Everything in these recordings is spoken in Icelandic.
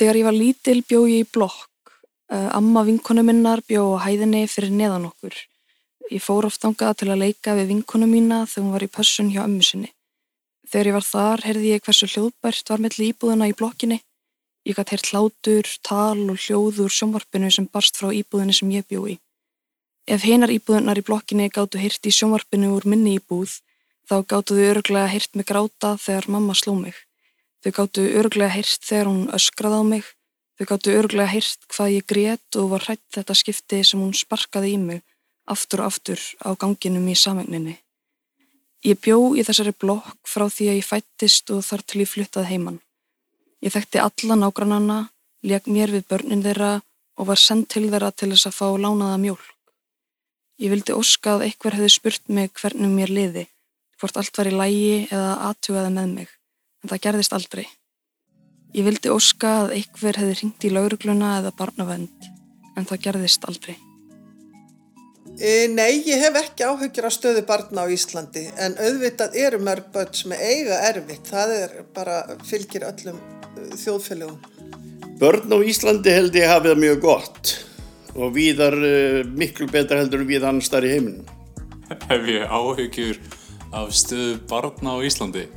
Þegar ég var lítil bjó ég í blokk. Uh, amma vinkonu minnar bjó á hæðinni fyrir neðan okkur. Ég fór oft ángað til að leika við vinkonu mína þegar hún var í pössun hjá ömmu sinni. Þegar ég var þar heyrði ég hversu hljóðbært var melli íbúðina í blokkinni. Ég gæti heyrt hlátur, tal og hljóð úr sjónvarpinu sem barst frá íbúðinni sem ég bjó í. Ef hinar íbúðunar í blokkinni gáttu heyrt í sjónvarpinu úr minni íbúð, þá gáttu þau öruglega heyrt mig gráta þegar mamma sló mig. Þau gáttu öruglega heyrt þegar hún öskraði á mig. Þau gáttu öruglega heyrt hvað ég grét og var hrætt þetta skipti sem hún sparkaði í mig aftur og aftur á ganginum í samegninni. Ég bjó í þessari blokk frá því að ég fættist og þar til ég fluttaði heimann. Ég þekkti alla nágrannana, leg mér við börnin þeirra og var sendt til þeirra til þess að fá lánaða mjólk. Ég vildi óska að einhver hefði spurt mig hvernig mér liði, hvort allt var í lægi eða aðtugaði með mig, en það gerðist aldrei. Ég vildi óska að einhver hefði ringt í laurugluna eða barnavend, en það gerðist aldrei. E, nei, ég hef ekki áhugir á stöðu barna á Íslandi, en auðvitað eru mörg börn sem eiga erfitt. Það er bara fylgir öllum uh, þjóðfélögum. Börn á Íslandi held ég hafið mjög gott og viðar uh, miklu betra heldur en við annars þar í heiminn. Hef ég áhugjur af stöðu barna á Íslandi?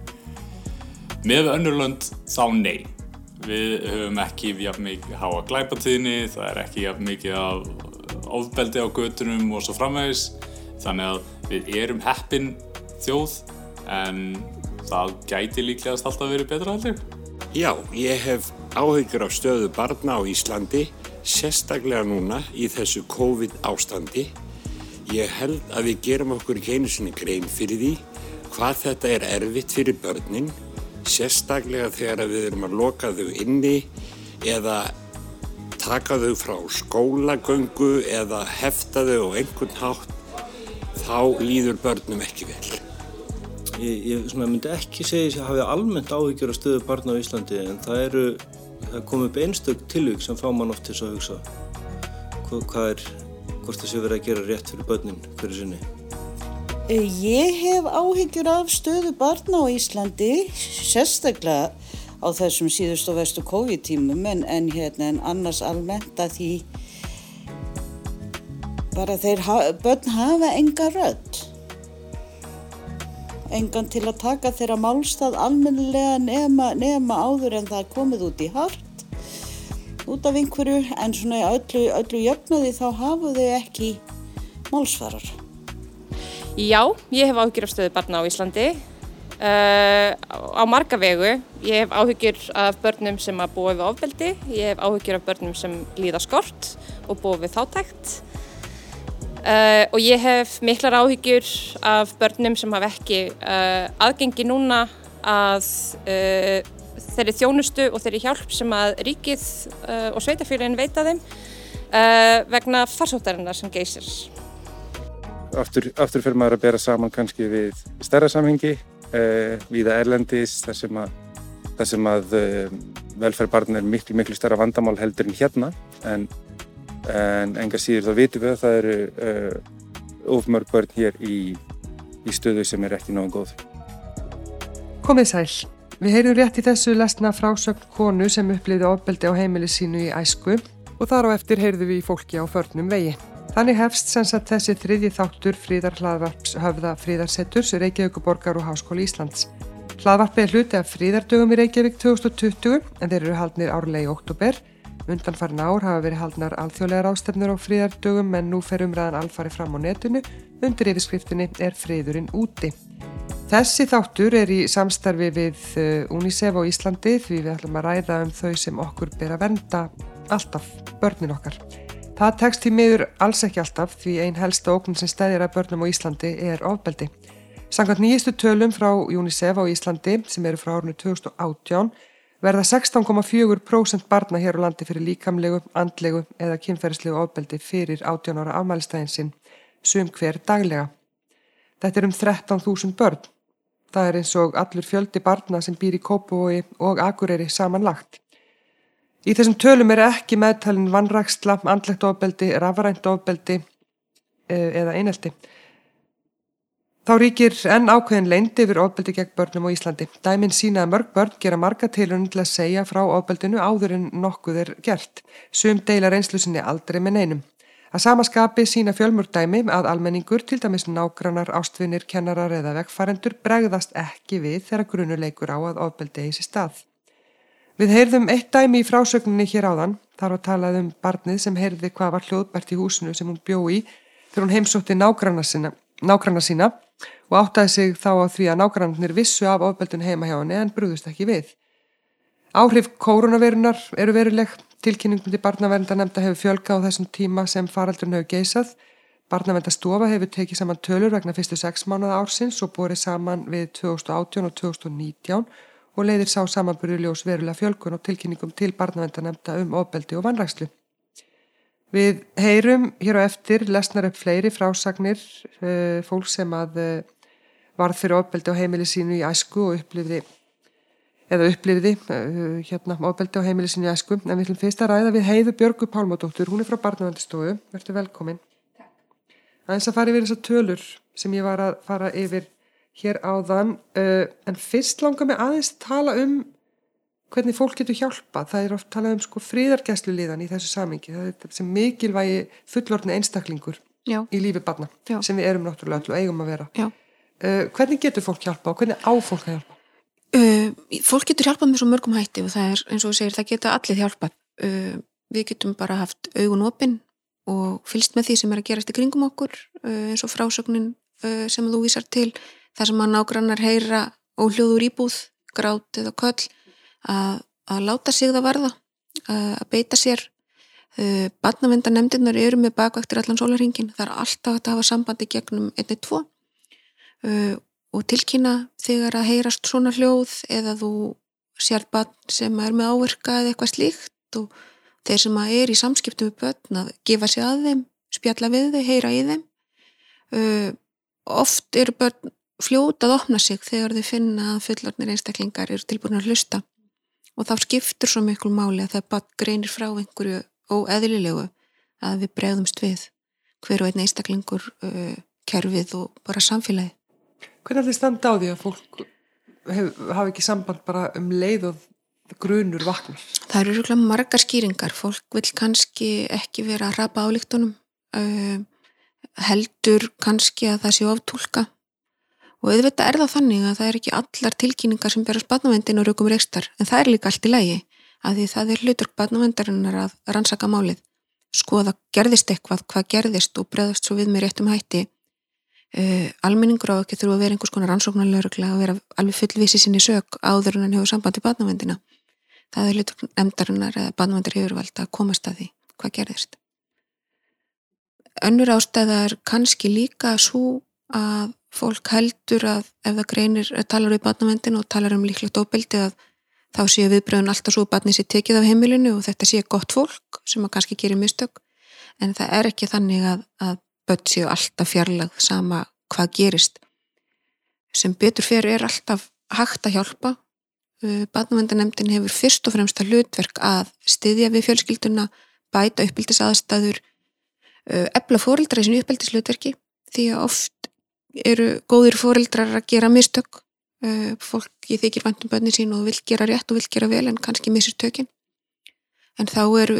Með önnurlönd þá nei. Við höfum ekki jafn mikið háa glæpatíðni, það er ekki jafn mikið af ofbeldi á götunum og svo framvegis. Þannig að við erum heppin þjóð en það gæti líklegast alltaf verið betra heldur. Já, ég hef áhugjur af stöðu barna á Íslandi sérstaklega núna í þessu COVID ástandi. Ég held að við gerum okkur ekki einu sinni grein fyrir því hvað þetta er erfitt fyrir börnin, sérstaklega þegar við erum að loka þau inni eða taka þau frá skólagöngu eða hefta þau á einhvern hátt, þá líður börnum ekki vel. Ég, ég myndi ekki segja að hafi almennt áhyggjur af stöðu barna á Íslandi en það eru það kom upp einstök tilvík sem fá mann oft til að hugsa hvað, hvað er, hvort það sé verið að gera rétt fyrir börnin fyrir sinni Ég hef áhyggjur af stöðu barna á Íslandi sérstaklega á þessum síðust og vestu COVID-tímum en, en, hérna, en annars almennt að því bara þeir börn hafa enga rödd engan til að taka þeirra málstað almennilega nema, nema áður en það er komið út í hart út af einhverju en svona öllu, öllu jöfnaði þá hafu þau ekki málsvarar. Já, ég hef áhyggjur af stöðu barna á Íslandi uh, á marga vegu. Ég hef áhyggjur af börnum sem að búa við ofbeldi, ég hef áhyggjur af börnum sem líða skort og búa við þáttækt Uh, og ég hef miklar áhyggjur af börnum sem hafa ekki uh, aðgengi núna að þeirri þjónustu og þeirri hjálp sem að ríkið og sveitafélagin veita þeim vegna farsóttarinnar sem geysir. Aftur, aftur fyrir maður að bera saman kannski við stærra samhengi, viða erlendis, þar sem að, þar sem að velferðbarn er miklu, miklu stærra vandamál heldur en hérna en en enga síður þá vitum við að það eru uh, ofmörg börn hér í, í stöðu sem er ekki náðu góð. Komið sæl. Við heyrum rétt í þessu lesna frásögn konu sem uppliði ofbeldi á heimili sínu í æsku og þar á eftir heyrðum við fólki á förnum vegi. Þannig hefst sensat þessi þriðji þáttur fríðar hlaðvarps höfða fríðarsetturs Reykjavíkuborgar og Háskóli Íslands. Hlaðvarpi er hluti af fríðardögum í Reykjavík 2020 en þeir eru haldnir árlega í oktober Undanfarin ár hafa verið haldnar alþjóðlegar ástefnur á fríðardögum en nú fer umræðan alfari fram á netinu. Undir yfirskriftinni er friðurinn úti. Þessi þáttur er í samstarfi við uh, UNICEF á Íslandi því við ætlum að ræða um þau sem okkur ber að venda alltaf, börnin okkar. Það tekst í miður alls ekki alltaf því einn helsta ókn sem stæðir að börnum á Íslandi er ofbeldi. Sangat nýjistu tölum frá UNICEF á Íslandi sem eru frá árunni 2018 verða 16,4% barna hér á landi fyrir líkamlegu, andlegu eða kynferðislegu ofbeldi fyrir 18 ára afmælistæðin sinn, sum hver daglega. Þetta er um 13.000 börn. Það er eins og allur fjöldi barna sem býr í Kópavói og Akureyri samanlagt. Í þessum tölum er ekki meðtalinn vannraksla, andlegt ofbeldi, rafrænt ofbeldi e, eða einelti. Þá ríkir enn ákveðin leind yfir ofbeldi gegn börnum á Íslandi. Dæmin sína að mörg börn gera marga tilurinn til að segja frá ofbeldinu áður en nokkuð er gert. Sum deila reynslusinni aldrei með neinum. Að samaskapi sína fjölmur dæmi að almenningur, til dæmis nágrannar, ástvinir, kennarar eða vegfarendur bregðast ekki við þegar grunuleikur á að ofbeldi sér stað. Við heyrðum eitt dæmi í frásögninni hér áðan, þar að talað um barnið sem heyrði hvað var hljóðbært í húsinu sem hún bjó í þegar hún heimsótti nágrannar sína, nágrannar sína og áttaði sig þá á því að nágrannir vissu af ofbeldun heima hjá henni en brúðust ekki við. Áhrif koronavirunar eru veruleg. Tilkynningum til barnavendanemnda hefur fjölga á þessum tíma sem faraldurinn hefur geysað. Barnavendastofa hefur tekið saman tölur vegna fyrstu sex mánuða ársins og borið saman við 2018 og 2019 og leiðir sá samanbúri ljós verulega fjölgun og tilkynningum til barnavendanemnda um ofbeldi og vannrækslu. Við heyrum hér á eftir lesnar upp fleiri frásagnir uh, fólk sem að uh, varð fyrir ofbeldi á heimili sínu í æsku og upplifði eða upplifði uh, hérna ofbeldi á heimili sínu í æsku. En við ætlum fyrst að ræða við heiðu Björgu Pálmadóttur. Hún er frá Barnavendistofu, verður velkomin. Aðeins að fara yfir þessar tölur sem ég var að fara yfir hér áðan en fyrst langar mig aðeins tala um hvernig fólk getur hjálpa. Það er oft talað um sko fríðargæslu liðan í þessu samingi. Það er sem mikilvægi fullorðni einstaklingur Já. í lífi barna Já. sem við erum náttúrulega alltaf eigum að vera. Uh, hvernig getur fólk hjálpa og hvernig á fólk að hjálpa? Uh, fólk getur hjálpað með svo mörgum hætti og það er eins og þú segir það geta allir hjálpað. Uh, við getum bara haft augun opinn og fylst með því sem er að gerast í kringum okkur eins og frásögnin sem þú vísar til þar sem að nágrannar heyra óhljóður íbúð, grát eða köll að, að láta sig það varða, að beita sér. Barnavendanemndirnar eru með bakvæktir allan sólarhingin, það er alltaf að hafa sambandi gegnum 1-2 uh, og tilkynna þegar að heyrast svona hljóð eða þú sér barn sem er með áverka eða eitthvað slíkt og þeir sem að er í samskiptum með börn að gefa sig að þeim, spjalla við þau, heyra í þeim. Oft eru börn fljóta að opna sig þegar þau finna að fullornir einstaklingar eru tilbúin að hlusta og þá skiptur svo miklu máli að það bara greinir frá einhverju óeðlilegu að við bregðumst við hver og einn einstaklingur uh, kerfið og bara samfélagi. Hvernig er þetta standa á því að fólk hafa ekki samband bara um leið og grunur vaknar? Það eru rúglega margar skýringar. Fólk vil kannski ekki vera að rapa álíktunum, uh, heldur kannski að það séu aftúlka Og auðvitað er það þannig að það er ekki allar tilkynningar sem berast badnavendin og raukum rekstar en það er líka allt í lægi að því það er hlutur badnavendarinnar að rannsaka málið, skoða gerðist eitthvað, hvað gerðist og bregðast svo við með réttum hætti. Uh, almenningur á ekki þurfa að vera einhvers konar rannsóknarlaurugla og vera alveg fullvísi sinni sög áður en hann hefur sambandi badnavendina. Það er hlutur nefndarinnar eða badnavendar hefur valda að komast að því hvað gerðist. Önnur ástæðar kannski líka svo að fólk heldur að ef það greinir, talar við barnavendin og talar um líklegt óbeldi að þá séu viðbröðun alltaf svo að barni sé tekið af heimilinu og þetta sé gott fólk sem að kannski gerir mistök en það er ekki þannig að, að börn séu alltaf fjarlag sama hvað gerist. Sem betur fyrir er alltaf hægt að hjálpa. Uh, barnavendanemdin hefur fyrst og fremst að hlutverk að styðja við fjölskylduna, bæta uppbyldis aðstæður, ebla uh, fórildra í sinu uppbyldis hlutverki því að oft eru góðir fóreldrar að gera mistök. Uh, fólki þykir vantum bönni sín og vil gera rétt og vil gera vel en kannski missur tökinn en þá eru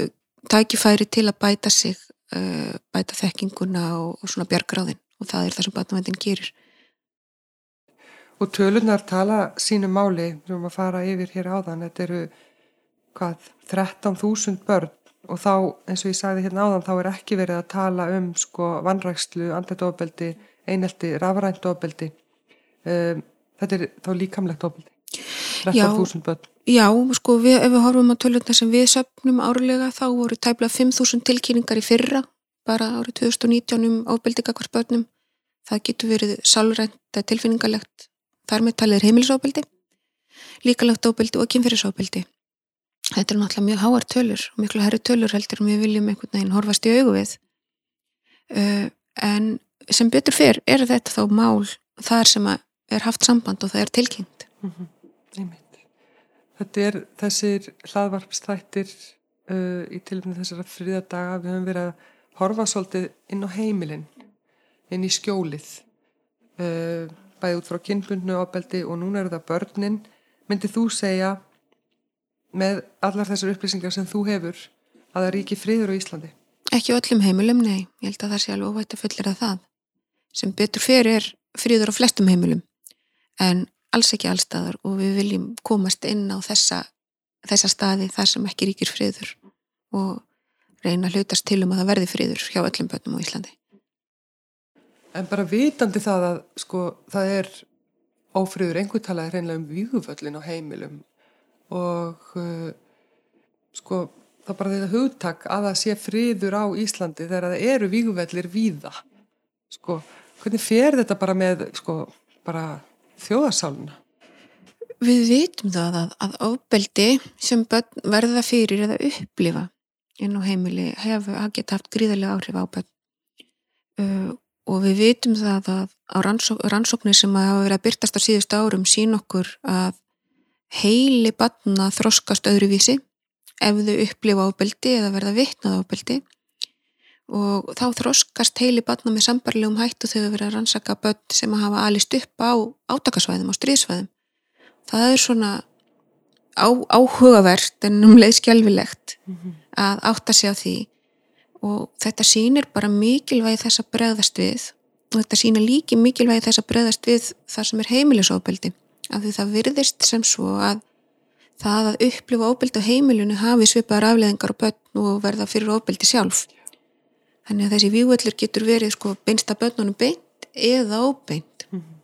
tækifæri til að bæta sig uh, bæta þekkinguna og, og svona bjargráðin og það er það sem batnavendin gerir. Og tölunar tala sínu máli. Við erum að fara yfir hér áðan. Þetta eru hvað 13.000 börn. Og þá eins og ég sagði hérna áðan þá er ekki verið að tala um sko vannrækslu, andletofbeldi einelti, rafrænt ofbeldi. Um, þetta er þá líkamlegt ofbeldi. 13.000 börn. Já, sko, við, ef við horfum á tölvöldna sem við söpnum árlega þá voru tæplega 5.000 tilkynningar í fyrra bara árið 2019 um ofbeldi kakvar börnum. Það getur verið sálrænt eða tilfinningalegt þar með talið er heimilisofbeldi líkalegt ofbeldi og kynferðisofbeldi. Þetta er náttúrulega mjög háar tölur og miklu herri tölur heldur um við viljum einhvern veginn horfast í augu við. Uh, en sem betur fyrr er þetta þá mál þar sem er haft samband og það er tilkynnt mm -hmm. Þetta er þessir hlaðvarpstættir uh, í tilfæðinu þessara fríðadaga við höfum verið að horfa svolítið inn á heimilin inn í skjólið uh, bæði út frá kynbundnu ofbeldi og núna eru það börnin. Myndið þú segja með allar þessar upplýsingar sem þú hefur að það ríki friður á Íslandi? Ekki öllum heimilum, nei. Ég held að það sé alveg óvægt að fullir að það. Sem betur fyrir er friður á flestum heimilum en alls ekki allstaðar og við viljum komast inn á þessa, þessa staði þar sem ekki ríkir friður og reyna að hlutast til um að það verði friður hjá öllum börnum á Íslandi. En bara vitandi það að sko það er ófriður einhver talaði reynlega um víguvöllin á heimilum og uh, sko það bara þetta hugtak að það sé friður á Íslandi þegar það eru víguvellir víða. Sko, hvernig fer þetta bara með sko, bara þjóðarsáluna? Við vitum það að, að ofbeldi sem verða fyrir eða upplifa inn á heimili hefur að geta haft gríðarlega áhrif á börn. Uh, og við vitum það að á rannsók, rannsóknir sem hafa verið að byrtast á síðustu árum sín okkur að heili barna þroskast öðruvísi ef þau upplifa ábeldi eða verða vitnað ábeldi og þá þroskast heili batna með sambarlegum hættu þegar verðum að rannsaka börn sem að hafa alist upp á átakasvæðum og stríðsvæðum. Það er svona á, áhugavert en um leið skjálfilegt mm -hmm. að átta sig á því og þetta sýnir bara mikilvægi þess að bregðast við og þetta sýnir líki mikilvægi þess að bregðast við þar sem er heimilisofbeldi af því það virðist sem svo að það að upplifa óbeldi á heimilinu hafi svipaðar afleðingar á börn og verða fyrir óbeldi sjálf. Þannig að þessi vývöldur getur verið sko beinst að börnunum beint eða óbeint. Mm -hmm.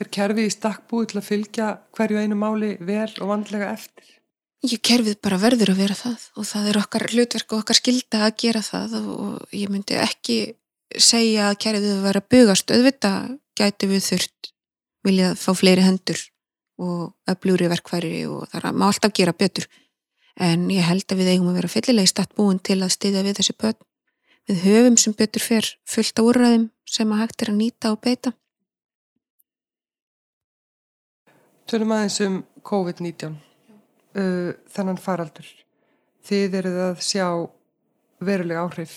Er kerfið í stakk búið til að fylgja hverju einu máli vel og vandlega eftir? Ég kerfið bara verður að vera það og það er okkar hlutverk og okkar skilda að gera það og ég myndi ekki segja að kerfið að vera bugast auðvitað gæti við þurft viljað fá fleiri hendur og öflúri verkværi og það má alltaf gera betur en ég held að við eigum að vera fyllilega í statt búin til að styðja við þessi börn við höfum sem betur fer fullt á úrraðum sem að hægt er að nýta og beita. Tölum aðeins um COVID-19 uh, þannan faraldur. Þið eruð að sjá verulega áhrif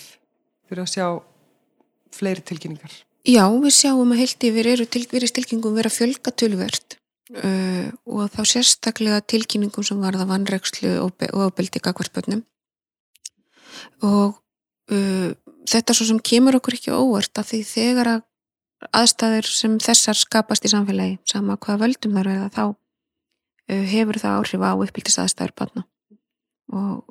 fyrir að sjá fleiri tilkynningar. Já, við sjáum að heilt yfir eru til, verið tilkynningum vera fjölga tölvert uh, og þá sérstaklega tilkynningum sem varða vannregslu og ofbeldi gagvartbönnum og uh, þetta svo sem kemur okkur ekki óvart af því þegar að aðstæður sem þessar skapast í samfélagi sama hvað völdum þar verða þá uh, hefur það áhrif á uppbyldis aðstæður banna og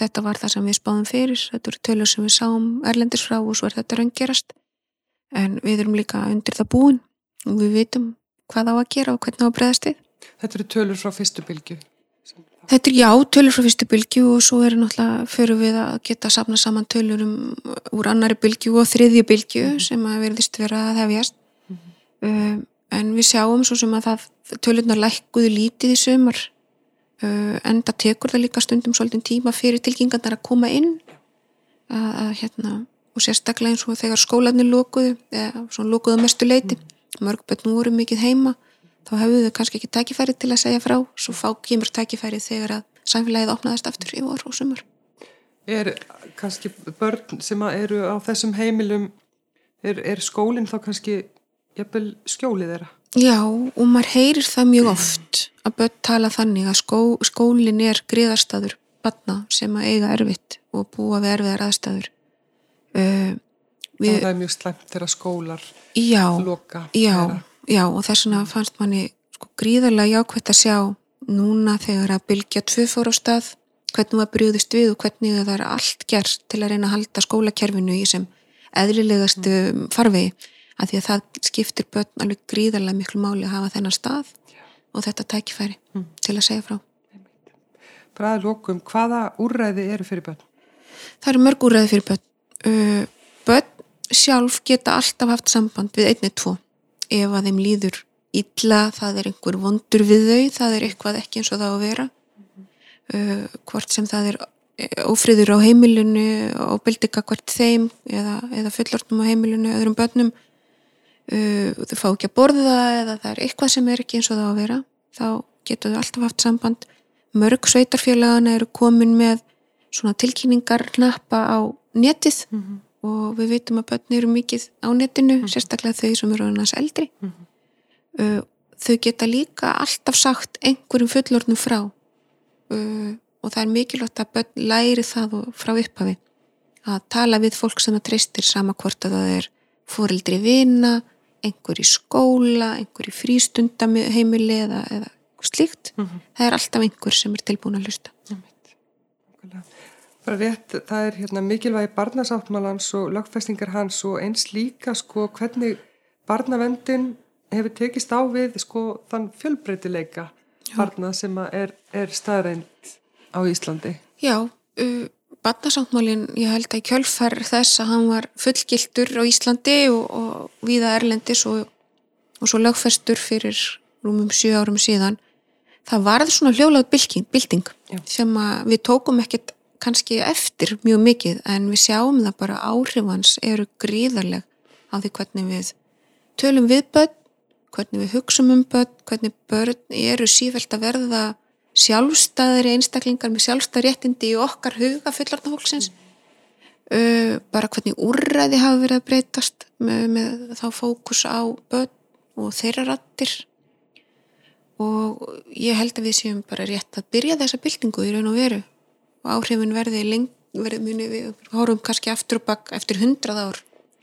þetta var það sem við spáðum fyrir þetta eru tölur sem við sáum erlendis frá og svo er þetta raungerast en við erum líka undir það búin og við vitum hvað á að gera og hvernig á að breyðast við. Þetta eru tölur frá fyrstu bylgu? Þetta er já, tölur frá fyrstu bylgu og svo er náttúrulega fyrir við að geta sapna saman tölur um, úr annari bylgu og þriðju bylgu mm -hmm. sem að verðist vera að hefjast. Mm -hmm. um, en við sjáum svo sem að það tölurnar lækkuðu lítið í sömur uh, en það tekur það líka stundum svolítið tíma fyrir tilgjengarnar að koma inn að, að hérna og sérstaklega eins og þegar skólanir lókuðu eða svona lókuðu mestu leiti mm mörg bönn voru mikið heima þá hefðu þau kannski ekki tækifæri til að segja frá svo fá kemur tækifæri þegar að samfélagið opnaðist aftur í vor og sumur Er kannski börn sem eru á þessum heimilum er, er skólinn þá kannski jafnvel skjólið þeirra? Já og maður heyrir það mjög oft að börn tala þannig að skó, skólinn er griðarstaður barna sem að eiga erfitt og búa við erfiðar aðstæður uh, Við, það er mjög slemt þegar skólar já, loka. Já, já, og þess vegna fannst manni sko, gríðarlega jákvæmt að sjá núna þegar að bylgja tvö fór á stað, hvernig það brúðist við og hvernig það er allt gert til að reyna að halda skólakerfinu í sem eðlilegastu mm. farvegi, að því að það skiptir börn alveg gríðarlega miklu máli að hafa þennan stað já. og þetta tækifæri mm. til að segja frá. Bræði lókum, hvaða úrræði eru fyrir börn? Það eru mörg úrræði fyrir börn. Uh, börn sjálf geta alltaf haft samband við einnið tvo ef að þeim líður illa, það er einhver vondur við þau, það er eitthvað ekki eins og það að vera. Mm -hmm. uh, hvort sem það er eh, ófriður á heimilinu og bildika hvert þeim eða, eða fullortum á heimilinu öðrum börnum. Uh, þau fá ekki að borða eða það er eitthvað sem er ekki eins og það að vera þá getur þau alltaf haft samband. Mörg sveitarfélagana eru komin með svona tilkynningar nappa á netið. Mm -hmm og við veitum að börn eru mikið á netinu, sérstaklega þau sem eru annars eldri. Uh, þau geta líka alltaf sagt einhverjum fullornum frá. Uh, og það er mikilvægt að börn læri það frá upphafi. Að tala við fólk sem það treystir sama hvort að það er fóreldri vina, einhver í skóla, einhver í frístundamheimili eða, eða slíkt. Það er alltaf einhver sem er tilbúin að hlusta. Bara rétt, það er hérna, mikilvægi barnasáttmálans og lögfestingar hans og eins líka sko hvernig barnavendin hefur tekist á við sko þann fjölbreytileika barna sem er, er staðreind á Íslandi. Já, uh, barnasáttmálin ég held að í kjölfar þess að hann var fullgiltur á Íslandi og, og viða Erlendis og, og svo lögfestur fyrir rúmum sjö árum síðan það varð svona hljóðláð bylting, bylting sem við tókum ekkert kannski eftir mjög mikið en við sjáum það bara áhrifans eru gríðarleg á því hvernig við tölum við börn, hvernig við hugsum um börn, hvernig börn eru sífælt að verða sjálfstæðari einstaklingar með sjálfstæðréttindi í okkar huga fullarna fólksins. Uh, bara hvernig úrræði hafa verið að breytast með, með þá fókus á börn og þeirra rattir og ég held að við séum bara rétt að byrja þessa byltingu í raun og veru og áhrifin verði muni við horfum kannski aftur og bakk eftir hundrað ár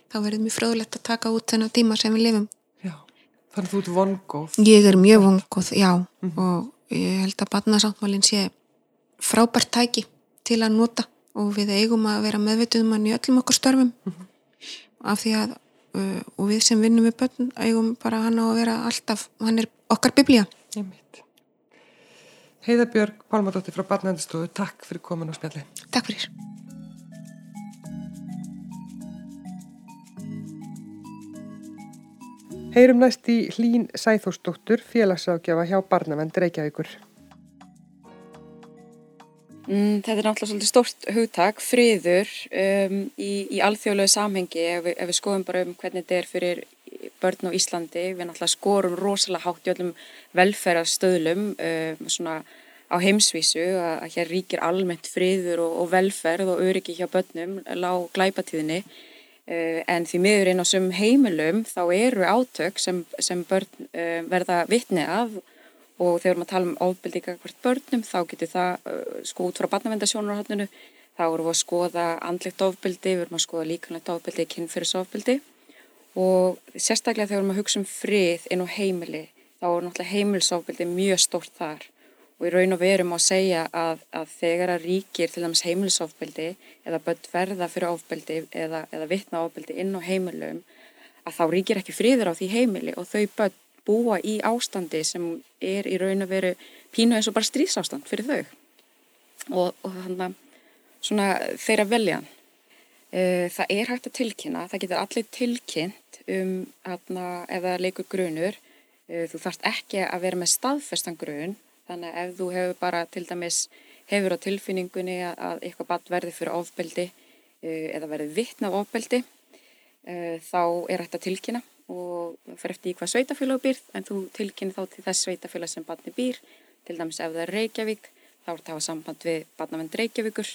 þá verður mjög fröðulegt að taka út þennan tíma sem við lifum. Já, þannig að þú ert vongóð. Ég er mjög vongóð, já og ég held að barnasáttmálinn sé frábært tæki til að nota og við eigum að vera meðvituðum hann í öllum okkur störfum af því að og við sem vinnum við börn eigum bara hann á að vera alltaf, hann er okkar biblía. Ég mitt. Heiðabjörg Pálmadóttir frá Barnendistofu, takk fyrir komin á spjalli. Takk fyrir. Heyrum næst í Hlín Sæþórsdóttur, félagsákjafa hjá Barnavend Reykjavíkur. Mm, þetta er náttúrulega svolítið stórt hugtak, friður um, í, í alþjóðlegu samhengi ef við, ef við skoðum bara um hvernig þetta er fyrir börn á Íslandi. Við náttúrulega skorum rosalega hátt í öllum velferðarstöðlum um, svona á heimsvísu að, að hér ríkir almennt friður og, og velferð og öryggi hjá börnum, lág glæpatíðinni. Uh, en því miður inn á sum heimilum þá eru átök sem, sem börn uh, verða vitni af og þegar að tala um ofbeldi hvert börnum þá getur það uh, sko út frá barnavendasjónarhóttinu þá erum við að skoða andlegt ofbeldi, við erum að skoða líkanlegt ofbeldi, kynfyrirsofbeldi og sérstaklega þegar að hugsa um frið inn á heimili þá er náttúrulega heimilsofbeldi mjög stórt þar og í raun og verum á að segja að, að þegar að ríkir til dæmis heimilisofbeldi eða börn verða fyrir ofbeldi eða, eða vittna ofbeldi inn á heimilum að þá ríkir ekki friður á því heimili og þau börn búa í ástandi sem er í raun og veru pínu eins og bara strísástand fyrir þau og, og þannig að þeirra veljan. Það er hægt að tilkynna, það getur allir tilkynnt um það leikur grunur, þú þarfst ekki að vera með staðfestan grun, þannig að ef þú hefur bara til dæmis hefur á tilfinningunni að eitthvað badd verði fyrir ofbeldi eða verði vittna af ofbeldi, þá er hægt að tilkynna og fyrir eftir í hvað sveitafélag býr en þú tilkynni þá til þess sveitafélag sem barni býr. Til dæmis ef það er Reykjavík þá er það að hafa samband við barnavend Reykjavíkur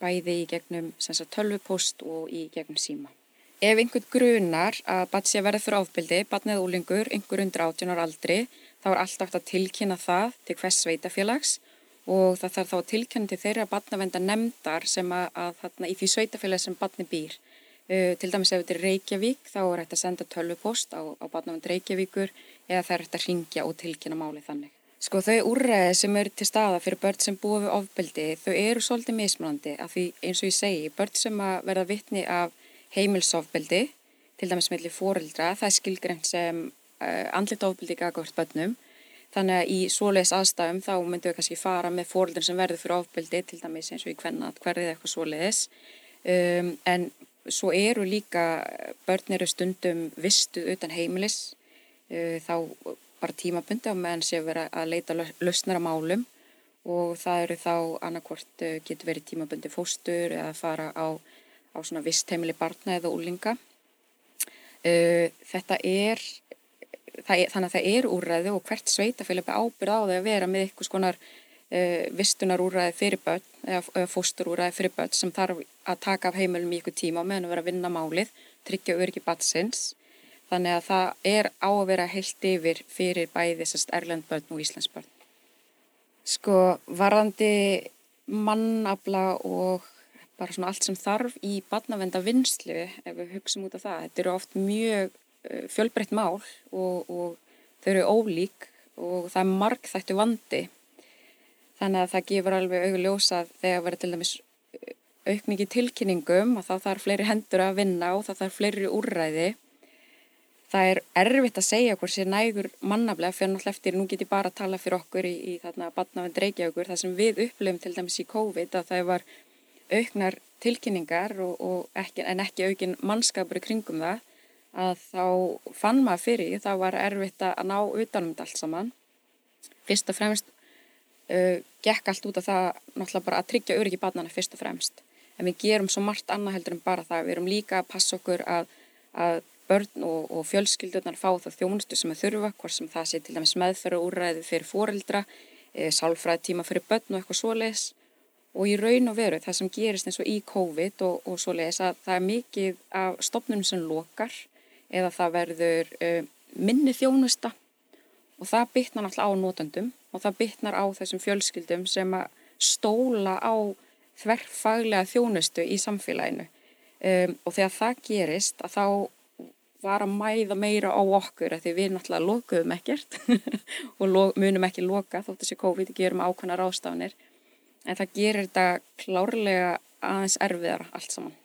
bæði í gegnum tölvupost og í gegnum síma. Ef einhvern grunar að barn sé að verða fyrir áfbyldi, barn eða úlingur, einhver undir 18 ára aldri þá er alltaf að tilkynna það til hvers sveitafélags og það þarf þá að tilkynna til þeirra barnavenda nefndar sem að, að þarna í því sveitafélag sem barni býr Uh, til dæmis ef þetta er Reykjavík þá er hægt að senda tölvupost á, á barnavend Reykjavíkur eða það er hægt að ringja og tilkynna máli þannig. Sko þau úrreði sem eru til staða fyrir börn sem búa við ofbeldi þau eru svolítið mismunandi af því eins og ég segi börn sem að verða vittni af heimilsofbeldi til dæmis mellir fóreldra það er skilgreint sem uh, andlit ofbeldi gagvart börnum. Þannig að í svoleiðis aðstæðum þá myndum við kannski fara með fóreldrin sem verður fyrir ofbeldi til dæmis eins og í hvernat hverðið eitthvað svoleiðis. Um, en svo eru líka börn eru stundum vistuð utan heimilis þá bara tímabundi á meðan sé að vera að leita lausnara málum og það eru þá annarkvort getur verið tímabundi fóstur eða fara á, á svona vist heimili barna eða úlinga þetta er, er þannig að það er úrræði og hvert sveitafélag ábyrð á það að vera með eitthvað skonar uh, vistunarúræði fyrir börn eða fósturúræði fyrir börn sem þarf að taka af heimilum í ykkur tíma meðan að vera að vinna málið, tryggja öryggi batsins. Þannig að það er á að vera heilt yfir fyrir bæði þessast erlend börn og Íslands börn. Sko varðandi mannabla og bara svona allt sem þarf í barnavenda vinslu ef við hugsim út af það. Þetta eru oft mjög uh, fjölbreytt mál og, og þau eru ólík og það er marg þættu vandi. Þannig að það gefur alveg auðviljósað þegar verður til dæmis uh, aukningi tilkynningum og þá þarf fleiri hendur að vinna og þá þarf fleiri úrræði. Það er erfitt að segja hvort sér nægur mannaflega fyrir náttúrulega eftir, nú get ég bara að tala fyrir okkur í, í þarna barnavend reykjaugur, það sem við upplifum til dæmis í COVID að það var auknar tilkynningar og, og ekki, en ekki aukin mannskapur í kringum það að þá fann maður fyrir þá var erfitt að ná utanum þetta allt saman. Fyrst og fremst uh, gekk allt út af það náttúrulega bara að tryggja öryggi barnana fyrst og fremst. En við gerum svo margt annað heldur en bara það. Við erum líka að passa okkur að, að börn og, og fjölskyldunar fá það þjónustu sem að þurfa hvort sem það sé til dæmis meðferð og úræði fyrir fóreldra, e, sálfræði tíma fyrir börn og eitthvað svoleiðis. Og í raun og veru það sem gerist eins og í COVID og, og svo leiðis að það er mikið af stopnum sem lokar eða það verður uh, minni þjónusta. Og það bytnar náttúrulega á nótandum og það bytnar á þessum fjölskyldum sem að stóla á þverfaglega þjónustu í samfélaginu. Um, og þegar það gerist að þá var að mæða meira á okkur því við náttúrulega lokuðum ekkert og munum ekki loka þóttu sér COVID gerum ákvæmna rástafanir en það gerir þetta klárlega aðeins erfiðara allt saman.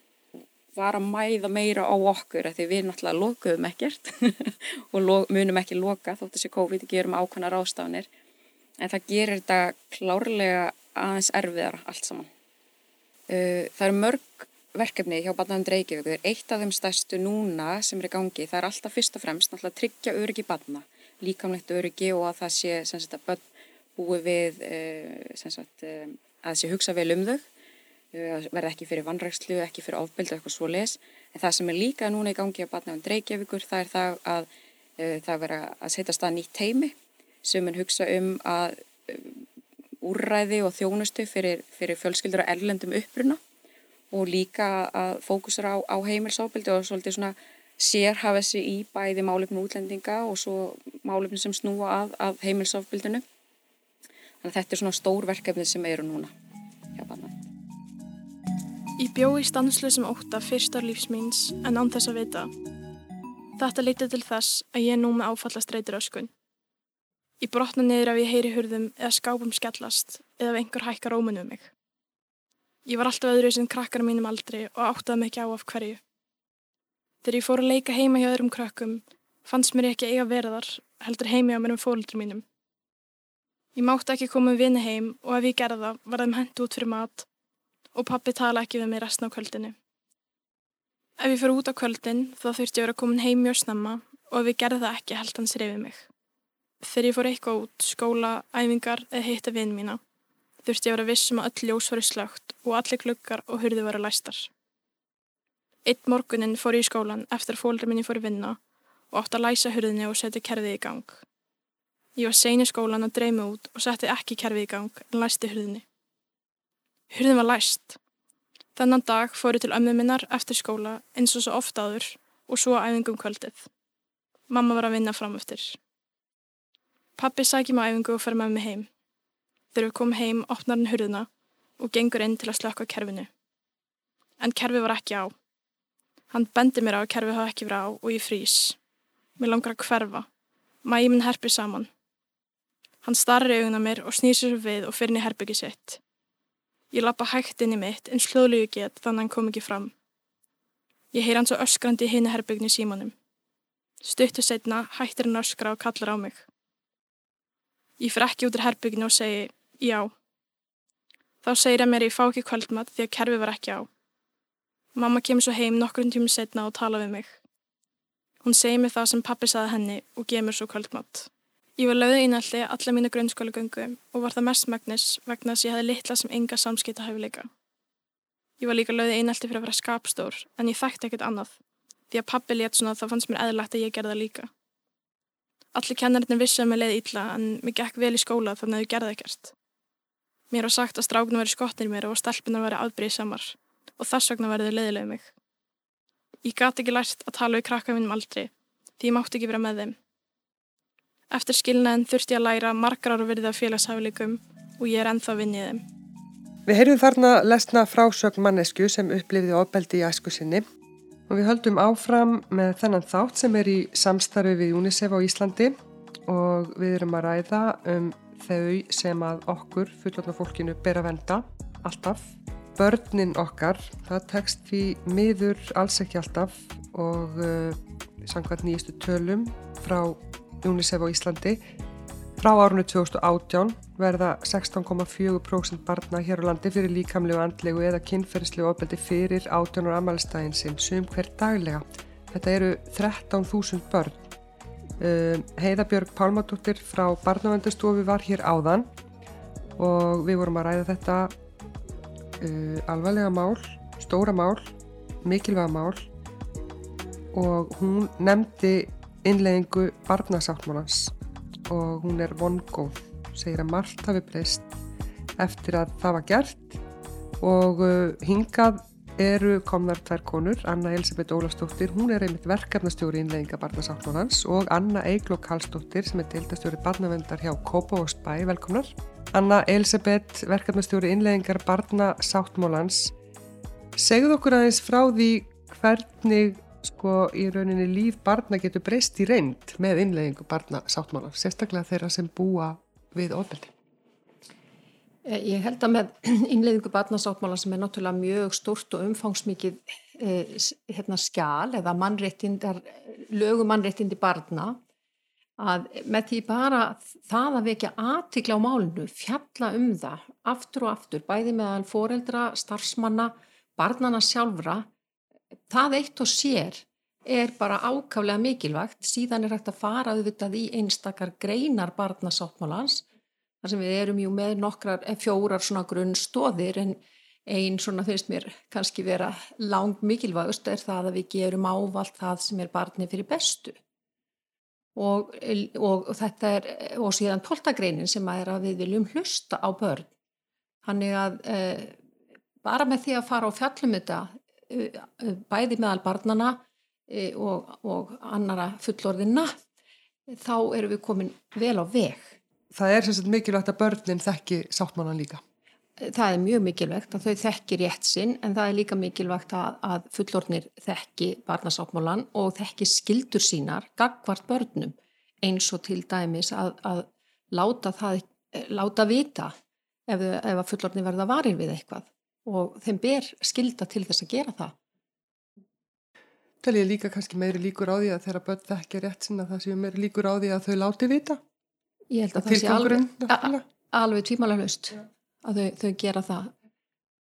Var að mæða meira á okkur því við náttúrulega lokuðum ekkert og munum ekki loka þótt þessi COVID gerum ákvæmna rástafanir en það gerir þetta klárlega aðeins erfiðara allt saman. Það eru mörg verkefni hjá Barnaðum Reykjavík, eitt af þeim stærstu núna sem er í gangi, það er alltaf fyrst og fremst náttúrulega að tryggja öryggi barna, líkamlegt öryggi og að það sé sagt að búi við sem sagt uh, að þessi hugsa vel um þau, uh, verða ekki fyrir vannrækslu, ekki fyrir ofbeldu eitthvað svo les. En það sem er líka núna í gangi á batnaðan Dreykjavíkur það er það að það vera að setja stað nýtt heimi sem er hugsa um að úrræði og þjónustu fyrir, fyrir fjölskyldur og erlendum uppruna og líka að fókusra á, á heimilsofbeldi og svolítið svona sérhafa þessi í bæði málefnu útlendinga og svo málefnu sem snúa að, að heimilsofbildinu. Þannig að þetta er svona stór verkefni sem eru núna hjá banna. Ég bjó í stanslu sem óta fyrstar lífsmýns en án þess að vita. Þetta lítið til þess að ég er nú með áfallast reytir öskun. Ég brotna niður ef ég heyri hurðum eða skápum skellast eða ef einhver hækkar ómunu um mig. Ég var alltaf öðru sem krakkar mínum aldrei og áttaði mig ekki á af hverju. Þegar ég fór að leika heima hjá öðrum krakkum fannst mér ekki eiga verðar heldur heimi á mér um fólöldur mínum. Ég mátti ekki koma um vini heim og ef ég gerða var þeim hendt út fyrir mat og pappi tala ekki við mig restna á kvöldinu. Ef ég fyrir út á kvöldin þá þurfti ég að vera komin heim mjög snemma og ef ég gerði það ekki held hans reyfið mig. Þegar ég fór eitthvað út, skóla, æfingar eða hitta vinn mína þurfti ég að vera vissum að öll ljós var slögt og allir klukkar og hurði var að læstar. Eitt morgunin fór ég í skólan eftir að fólður minni fór að vinna og átt að læsa hurðinni og setja kerfið í gang. Ég var sein í skólan að dreyma út og setti ekki kerfið í gang en læsti hurðinni. Hurðin var læst. Þennan dag fóru til ömmu minnar eftir skóla eins og svo ofta áður og svo æfingum kvöldið. Mamma var að vinna fram eftir. Pappi sækjum á æfingu og fyrir með mig heim. Þegar við komum heim opnar hann hurðina og gengur inn til að slökka kerfinu. En kerfið var ekki á. Hann bendi mér á að kerfið hafa ekki verið á og ég frýs. Mér langar að hverfa. Mæði minn herpið saman. Hann starri augun á mér og snýr sér við og fyrir inn í herbyggi sitt. Ég lappa hægt inn í mitt en slóðlegu get þannig að hann kom ekki fram. Ég heyr hann svo öskrandi í hinu herbyggni símanum. Stuttu setna hættir hann öskra og kallar á mig. Ég fyrir ekki út í herbygginu og segi já. Þá segir hann mér ég fá ekki kvöldmatt því að kerfi var ekki á. Mamma kemur svo heim nokkurn tími setna og tala við mig. Hún segir mér það sem pappi saði henni og gemur svo kvöldmatt. Ég var löðið einalli alla mínu grunnskólagöngu og var það mest magnis vegna þess að ég hefði litla sem enga samskipta hæfileika. Ég var líka löðið einalli fyrir að vera skapstór en ég þekkti ekkert annað því að pappi létt svona að það fannst mér eðlagt að ég gerði það líka. Allir kennarinnir vissi að mér leiði ítla en mér gekk vel í skóla þannig að ég gerði ekkert. Mér var sagt að stráknu veri skotnir mér og stelpunar veri afbrýðsamar og þess vegna verði leiðilega mig. Ég gati ekki lært að tala við krakka mínum aldrei því ég mátti ekki vera með þeim. Eftir skilnaðin þurfti ég að læra margar ára verið af félagshaflikum og ég er ennþá vinnið þeim. Við heyrðum þarna lesna frásögn mannesku sem upplifði ofbeldi í æsku sinni og við höldum áfram með þennan þátt sem er í samstarfi við UNICEF á Íslandi og við erum að ræða um þau sem að okkur, fullotna fólkinu, ber að venda alltaf. Börnin okkar, það tekst því miður alls ekki alltaf og uh, samkvæmt nýjastu tölum frá UNICEF á Íslandi frá árunni 2018 verða 16,4% barna hér á landi fyrir líkamlegu, andlegu eða kynferðslegu ofbeldi fyrir 18 ára amalstæðin sinn sum hver daglega. Þetta eru 13.000 börn Heiðabjörg Pálmadóttir frá Barnavendastofu var hér áðan og við vorum að ræða þetta uh, alvarlega mál, stóra mál, mikilvæga mál og hún nefndi innleggingu barnasáttmálans og hún er vongóð, segir að margt hafi breyst eftir að það var gert og uh, hingað eru komnar tvær konur, Anna Elisabeth Ólafsdóttir, hún er einmitt verkefnastjóri innlegginga barnasáttmálans og Anna Eigló Karlsdóttir sem er deildastjóri barnavendar hjá Kópavóksbæ, velkomnar. Anna Elisabeth, verkefnastjóri innleggingar barnasáttmálans, segð okkur aðeins frá því hvernig sko í rauninni líf barna getur breyst í reynd með innleggingu barnasáttmálans, sérstaklega þeirra sem búa við ofbeldi. Eh, ég held að með innleiðingu barnasáttmála sem er náttúrulega mjög stort og umfangsmikið eh, hérna, skjál eða lögu mannréttindi barna að með því bara það að vekja aðtikla á málinu, fjalla um það aftur og aftur, bæði meðal foreldra, starfsmanna, barnana sjálfra, það eitt og sér er bara ákaflega mikilvægt, síðan er hægt að fara auðvitað í einstakar greinar barnasáttmálans þar sem við erum jú með nokkrar eh, fjórar svona grunnstóðir en einn svona finnst mér kannski vera lang mikilvægust er það að við gerum ávalt það sem er barni fyrir bestu. Og, og þetta er og síðan tóltagreinin sem er að við viljum hlusta á börn. Þannig að e, bara með því að fara á fjallum þetta e, bæði meðal barnana e, og, og annara fullorðina þá erum við komin vel á veg það er sagt mikilvægt að börnin þekki sáttmálan líka. Það er mjög mikilvægt að þau þekki rétt sinn en það er líka mikilvægt að, að fullornir þekki barnasáttmálan og þekki skildur sínar gagvart börnum eins og til dæmis að, að láta það, láta vita ef, ef að fullornir verða varir við eitthvað og þeim ber skilda til þess að gera það. Það er líka kannski meiri líkur á því að þeirra börn þekki rétt sinna það séu meiri líkur á því að þau láti vita? Ég held að það sé alveg, alveg tvímála hlust að þau, þau gera það.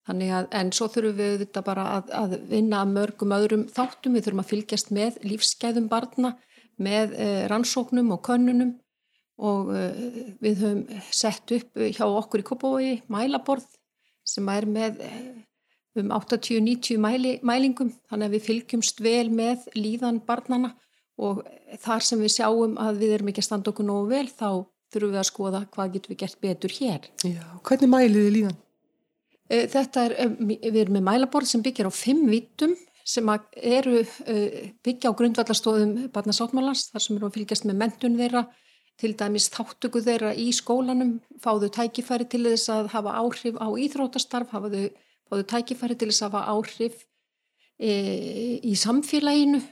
Þannig að, en svo þurfum við þetta bara að, að vinna mörgum öðrum þáttum, við þurfum að fylgjast með lífsgæðum barna, með eh, rannsóknum og könnunum. Og eh, við höfum sett upp hjá okkur í Kópavogi mælaborð sem er með eh, um 80-90 mæli, mælingum, þannig að við fylgjumst vel með líðan barnana og þar sem við sjáum að við erum ekki að standa okkur nógu vel þá þurfum við að skoða hvað getum við gert betur hér. Já, hvernig mælið þið líðan? Eh, þetta er, eh, við erum með mælaborð sem byggjar á fimm vítum sem eru eh, byggja á grundvallastóðum barnasáttmálans þar sem eru að fylgjast með mentun þeirra til dæmis þáttöku þeirra í skólanum fáðu tækifæri til þess að hafa áhrif á íþrótastarf hafaðu, fáðu tækifæri til þess að hafa áhrif e, í samfélaginu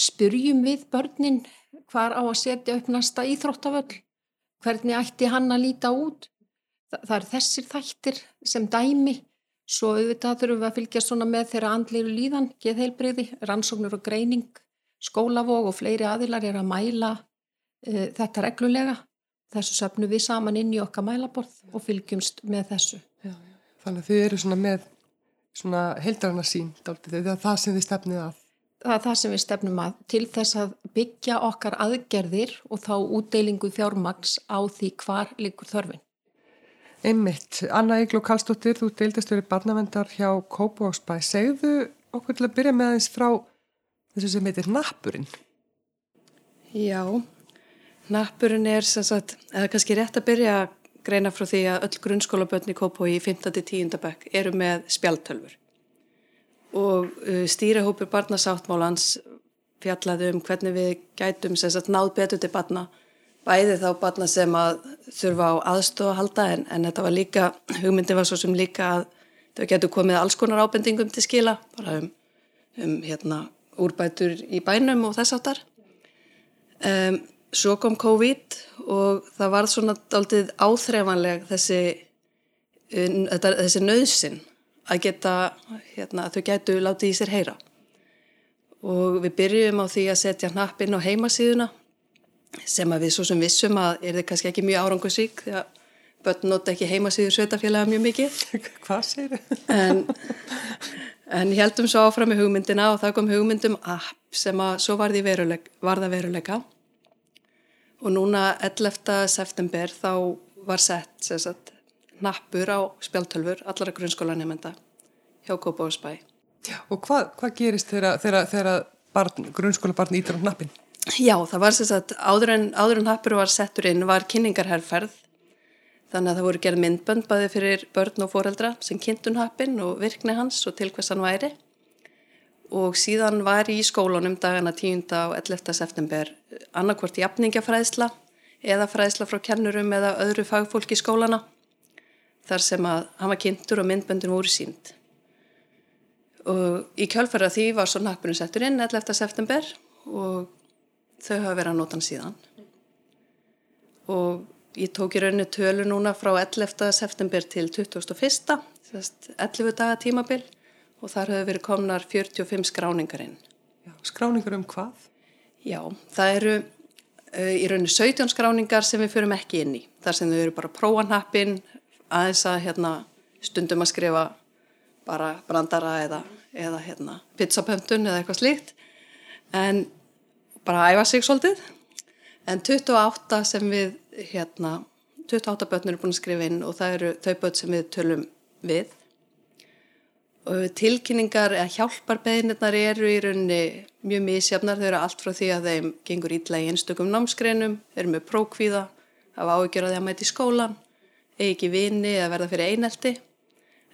spurjum við börnin hvar á að setja upp næsta íþróttavöll hvernig ætti hann að líta út. Þa, það er þessir þættir sem dæmi, svo auðvitað þurfum við að fylgja svona með þeirra andleiru líðan, geðheilbreyði, rannsóknur og greining, skólavóg og fleiri aðilar er að mæla e, þetta reglulega. Þessu söpnum við saman inn í okkar mælaborð og fylgjumst með þessu. Já, já. Þannig að þið eru svona með svona heldrarna sín, það er það sem þið stefnið að það er það sem við stefnum að til þess að byggja okkar aðgerðir og þá útdeilingu fjármags á því hvar líkur þörfin. Einmitt, Anna Eigló Kallstóttir, þú deildastöri barnavendar hjá Kópavóksbæ. Segðu okkur til að byrja með aðeins frá þessu sem heitir nappurinn. Já, nappurinn er sem sagt, eða kannski rétt að byrja greina frá því að öll grunnskólabötni í Kópói í 15-10. bekk eru með spjaltölfur og uh, stýrihópur barnasáttmálans fjallaði um hvernig við gætum sagt, náð betur til barna bæði þá barna sem að þurfa á aðstofa að halda en, en þetta var líka, hugmyndi var svo sem líka að þau getur komið alls konar ábendingum til skila bara um, um hérna, úrbætur í bænum og þess áttar. Um, svo kom COVID og það var svona áþreifanleg þessi, um, þessi nöðsin að geta, hérna, að þau getu látið í sér heyra. Og við byrjum á því að setja hnappinn á heimasíðuna sem að við svo sem vissum að er þið kannski ekki mjög árangusík því að börn nota ekki heimasíður sveitafélaga mjög mikið. Hvað segir þau? En, en heldum svo áfram með hugmyndina og það kom hugmyndum app sem að svo varði veruleik, varða veruleika og núna 11. september þá var sett sagt, nappur á spjáltölfur allara grunnskólanemenda hjá Kópáðsbæ. Og hvað, hvað gerist þegar grunnskóla barn ítur á nappin? Já, það var sem sagt, áður en, áður en nappur var settur inn var kynningarherrferð þannig að það voru gerð myndbönd bæði fyrir börn og foreldra sem kynntun nappin og virkni hans og til hvers hann væri og síðan var í skólunum dagana 10. og 11. september annarkvort jafningafræðsla eða fræðsla frá kennurum eða öðru fagfólki í skólana þar sem að hann var kynntur og myndböndin voru sínd og í kjálfæra því var svo nappurinn settur inn 11. september og þau hafa verið að nota hann síðan og ég tók í rauninu tölu núna frá 11. september til 21. 11 daga tímabil og þar hefur verið komnar 45 skráningar inn. Já, skráningar um hvað? Já, það eru uh, í rauninu 17 skráningar sem við fyrum ekki inn í. Þar sem þau eru bara próanhappin aðeins að hérna, stundum að skrifa bara brandara eða, eða hérna, pizzapöntun eða eitthvað slíkt. En bara æfa sig svolítið. En 28 sem við hérna, 28 börn eru búin að skrifa inn og það eru þau börn sem við tölum við. Og tilkynningar eða hjálparbeginirnar eru í rauninni mjög mísjafnar, þau eru allt frá því að þeim gengur ítla í einstökum námskreinum eru með prókvíða, hafa ágjörði að mæti skólan, eigi ekki vini eða verða fyrir einelti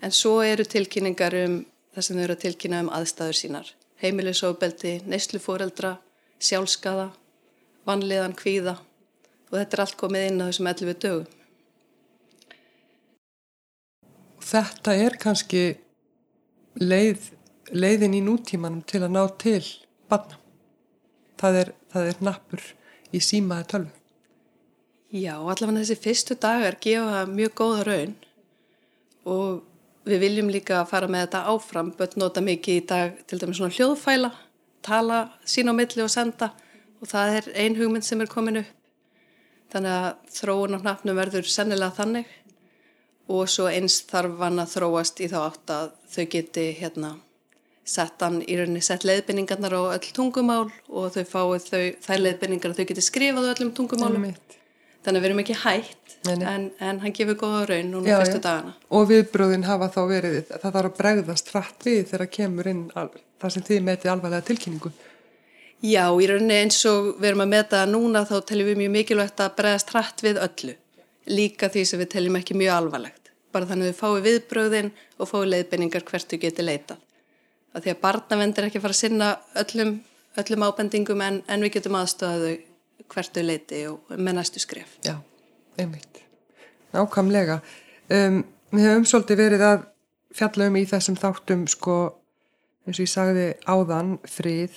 en svo eru tilkynningar um það sem þau eru að tilkynna um aðstæður sínar heimilisofbeldi, neysluforeldra sjálfskaða, vanliðan kvíða og þetta er allt komið inn á þessum 11 dögum. Þetta er kannski leið, leiðin í nútímanum til að ná til barna. Það er, það er nappur í símaði tölvu. Já, allavega þessi fyrstu dagar gefa mjög góða raun og við viljum líka fara með þetta áfram, börn nota mikið í dag til dæmis svona hljóðfæla tala sín á milli og senda og það er ein hugmynd sem er komin upp. Þannig að þróun á hnappnum verður sennilega þannig og svo eins þarf hann að þróast í þá átt að þau geti hérna sett hann í rauninni sett leiðbynningarnar á öll tungumál og þau fáið þau, þær leiðbynningar að þau geti skrifað á öllum tungumálum. Þannig að við erum ekki hægt en, en hann gefur góða raun núna já, fyrstu dagana. Og viðbröðin hafa þá verið, það þarf að bregðast hratt við þegar kemur inn þar sem þið metið alvarlega tilkynningu? Já, í rauninni eins og við erum að meta núna þá teljum við mjög mikilvægt að bregðast hratt við öllu. Líka því sem við teljum ekki mjög alvarlegt. Bara þannig að við fáum viðbröðin og fáum leiðbendingar hvert við getum leitað. Að því að barnavendir ekki fara að sinna öllum, öllum ábendingum en, en við getum aðstöðaðu hvert við leiti og með næstu skref. Já, einmitt. Nákvæmlega. Um, við höfum svolítið verið að fjalla um í þessum þáttum sko eins og ég sagði áðan frið,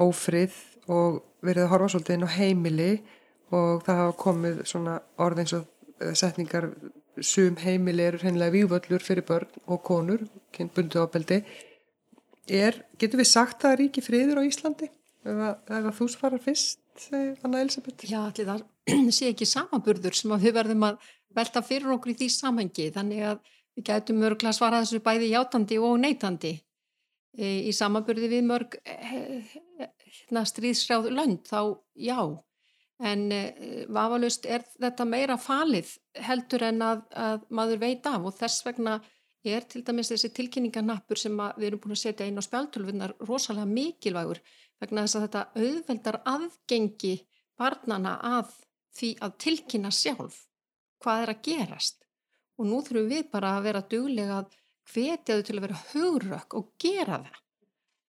ófrið og verið að horfa svolítið inn á heimili og það hafa komið svona orð eins og setningar sum heimili eru hreinlega vývöllur fyrir börn og konur, kynbundu ábeldi. Getur við sagt að það er ríki friður á Íslandi? Eða, eða þú svarar fyrst, Anna Elisabeth? Já, allir það sé ekki samanburður sem við verðum að velta fyrir okkur í því samhengi. Þannig að við gætum örgla að svara þessu bæði játandi og neytandi E, í samaburði við mörg hérna, stríðsráð lönd. Þá já. En e, vafalust er þetta meira falið heldur en að, að maður veit af og þess vegna er til dæmis þessi tilkynningarnappur sem við erum búin að setja inn á spjáltölfunar rosalega mikilvægur vegna þess að þetta auðveldar aðgengi barnana að því að tilkynna sjálf hvað er að gerast og nú þurfum við bara að vera duglega að hvetja þau til að vera hugrökk og gera það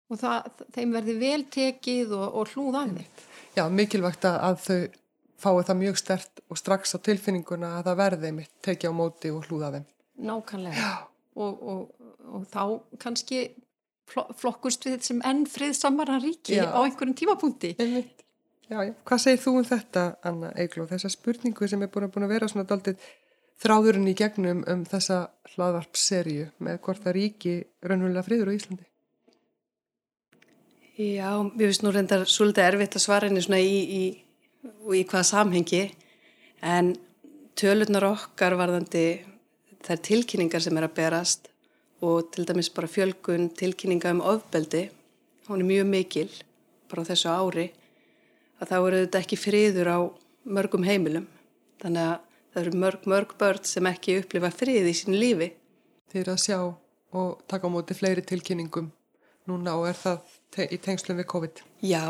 og það, þeim verði vel tekið og, og hlúð af þeim. Já, mikilvægt að þau fái það mjög stert og strax á tilfinninguna að það verði mitt tekið á móti og hlúð af þeim. Nákvæmlega og, og, og þá kannski flokkust við sem enn friðsamara ríki já. á einhverjum tímapunkti. Já, já. Hvað segir þú um þetta, Anna Eigló, þessa spurningu sem er búin að, búin að vera svona daldið þráðurinn í gegnum um þessa hlaðvarpserju með hvort það ríki raunverulega friður á Íslandi? Já, mér finnst nú reyndar svolítið erfitt að svara henni svona í, í, í hvaða samhengi en tölurnar okkar varðandi þær tilkynningar sem er að berast og til dæmis bara fjölgun tilkynninga um ofbeldi, hún er mjög mikil bara á þessu ári að þá eru þetta ekki friður á mörgum heimilum þannig að það eru mörg, mörg börn sem ekki upplifa frið í sín lífi. Þeir eru að sjá og taka á móti fleiri tilkynningum núna og er það te í tengslum við COVID? Já,